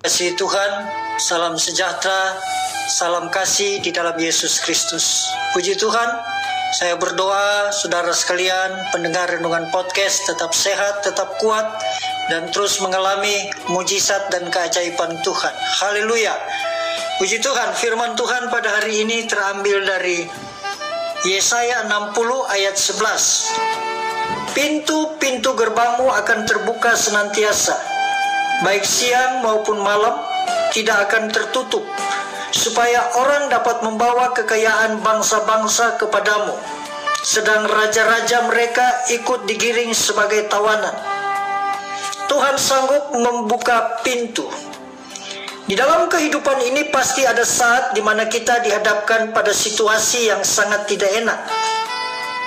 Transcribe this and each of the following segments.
Kasih Tuhan, salam sejahtera, salam kasih di dalam Yesus Kristus. Puji Tuhan, saya berdoa saudara sekalian pendengar renungan podcast tetap sehat, tetap kuat, dan terus mengalami mujizat dan keajaiban Tuhan. Haleluya. Puji Tuhan, firman Tuhan pada hari ini terambil dari Yesaya 60 ayat 11. Pintu-pintu gerbangmu akan terbuka senantiasa baik siang maupun malam, tidak akan tertutup, supaya orang dapat membawa kekayaan bangsa-bangsa kepadamu, sedang raja-raja mereka ikut digiring sebagai tawanan. Tuhan sanggup membuka pintu. Di dalam kehidupan ini pasti ada saat di mana kita dihadapkan pada situasi yang sangat tidak enak.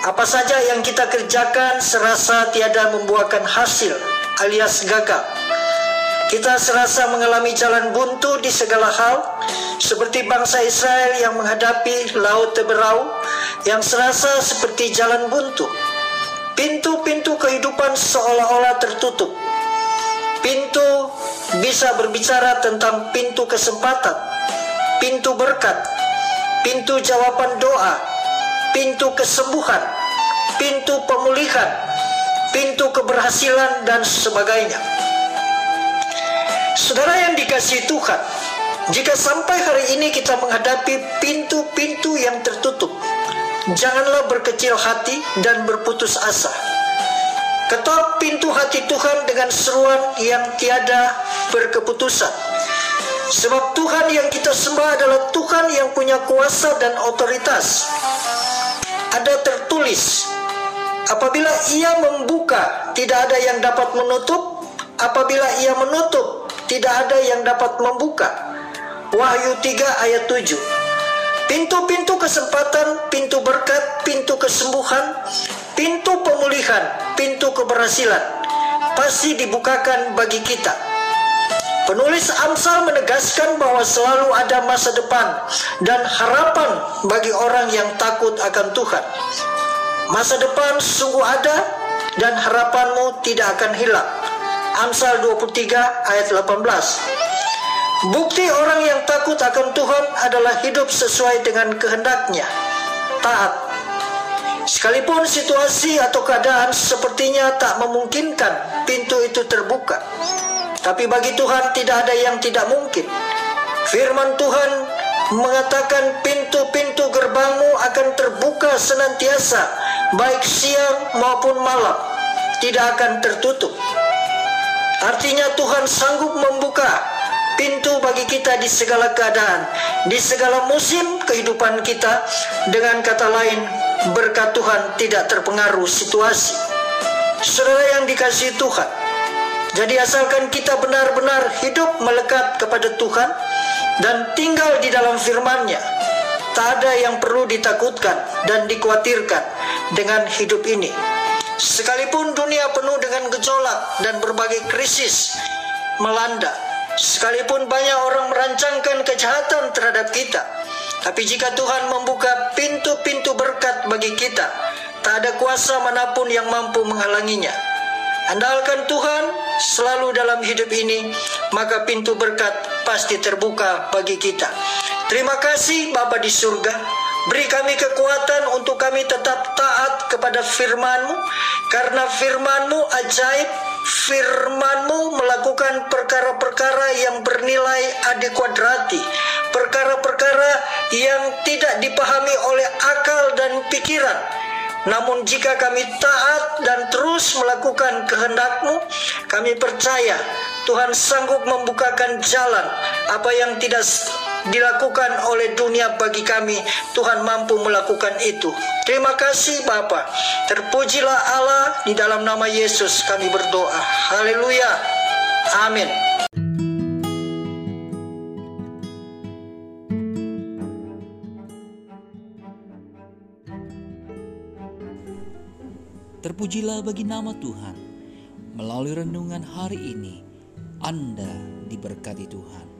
Apa saja yang kita kerjakan serasa tiada membuahkan hasil alias gagal. Kita serasa mengalami jalan buntu di segala hal, seperti bangsa Israel yang menghadapi Laut Teberau yang serasa seperti jalan buntu. Pintu-pintu kehidupan seolah-olah tertutup. Pintu bisa berbicara tentang pintu kesempatan, pintu berkat, pintu jawaban doa, pintu kesembuhan, pintu pemulihan, pintu keberhasilan, dan sebagainya. Saudara yang dikasih Tuhan, jika sampai hari ini kita menghadapi pintu-pintu yang tertutup, janganlah berkecil hati dan berputus asa. Ketok pintu hati Tuhan dengan seruan yang tiada berkeputusan. Sebab Tuhan yang kita sembah adalah Tuhan yang punya kuasa dan otoritas. Ada tertulis, apabila ia membuka, tidak ada yang dapat menutup. Apabila ia menutup, tidak ada yang dapat membuka. Wahyu 3 ayat 7. Pintu-pintu kesempatan, pintu berkat, pintu kesembuhan, pintu pemulihan, pintu keberhasilan pasti dibukakan bagi kita. Penulis Amsal menegaskan bahwa selalu ada masa depan dan harapan bagi orang yang takut akan Tuhan. Masa depan sungguh ada dan harapanmu tidak akan hilang. Amsal 23 ayat 18. Bukti orang yang takut akan Tuhan adalah hidup sesuai dengan kehendaknya. Taat. Sekalipun situasi atau keadaan sepertinya tak memungkinkan pintu itu terbuka. Tapi bagi Tuhan tidak ada yang tidak mungkin. Firman Tuhan mengatakan pintu-pintu gerbangmu akan terbuka senantiasa, baik siang maupun malam, tidak akan tertutup. Artinya Tuhan sanggup membuka pintu bagi kita di segala keadaan, di segala musim kehidupan kita. Dengan kata lain, berkat Tuhan tidak terpengaruh situasi. Saudara yang dikasih Tuhan, jadi asalkan kita benar-benar hidup melekat kepada Tuhan dan tinggal di dalam firman-Nya, tak ada yang perlu ditakutkan dan dikhawatirkan dengan hidup ini. Sekalipun dunia penuh dengan gejolak dan berbagai krisis melanda, sekalipun banyak orang merancangkan kejahatan terhadap kita, tapi jika Tuhan membuka pintu-pintu berkat bagi kita, tak ada kuasa mana pun yang mampu menghalanginya. Andalkan Tuhan selalu dalam hidup ini, maka pintu berkat pasti terbuka bagi kita. Terima kasih Bapa di surga. Beri kami kekuatan untuk kami tetap taat kepada firman-Mu, karena firman-Mu ajaib, firman-Mu melakukan perkara-perkara yang bernilai adekuadrati, perkara-perkara yang tidak dipahami oleh akal dan pikiran. Namun jika kami taat dan terus melakukan kehendak-Mu, kami percaya Tuhan sanggup membukakan jalan. Apa yang tidak dilakukan oleh dunia bagi kami, Tuhan mampu melakukan itu. Terima kasih Bapa. Terpujilah Allah di dalam nama Yesus kami berdoa. Haleluya. Amin. Terpujilah bagi nama Tuhan. Melalui renungan hari ini, Anda diberkati Tuhan.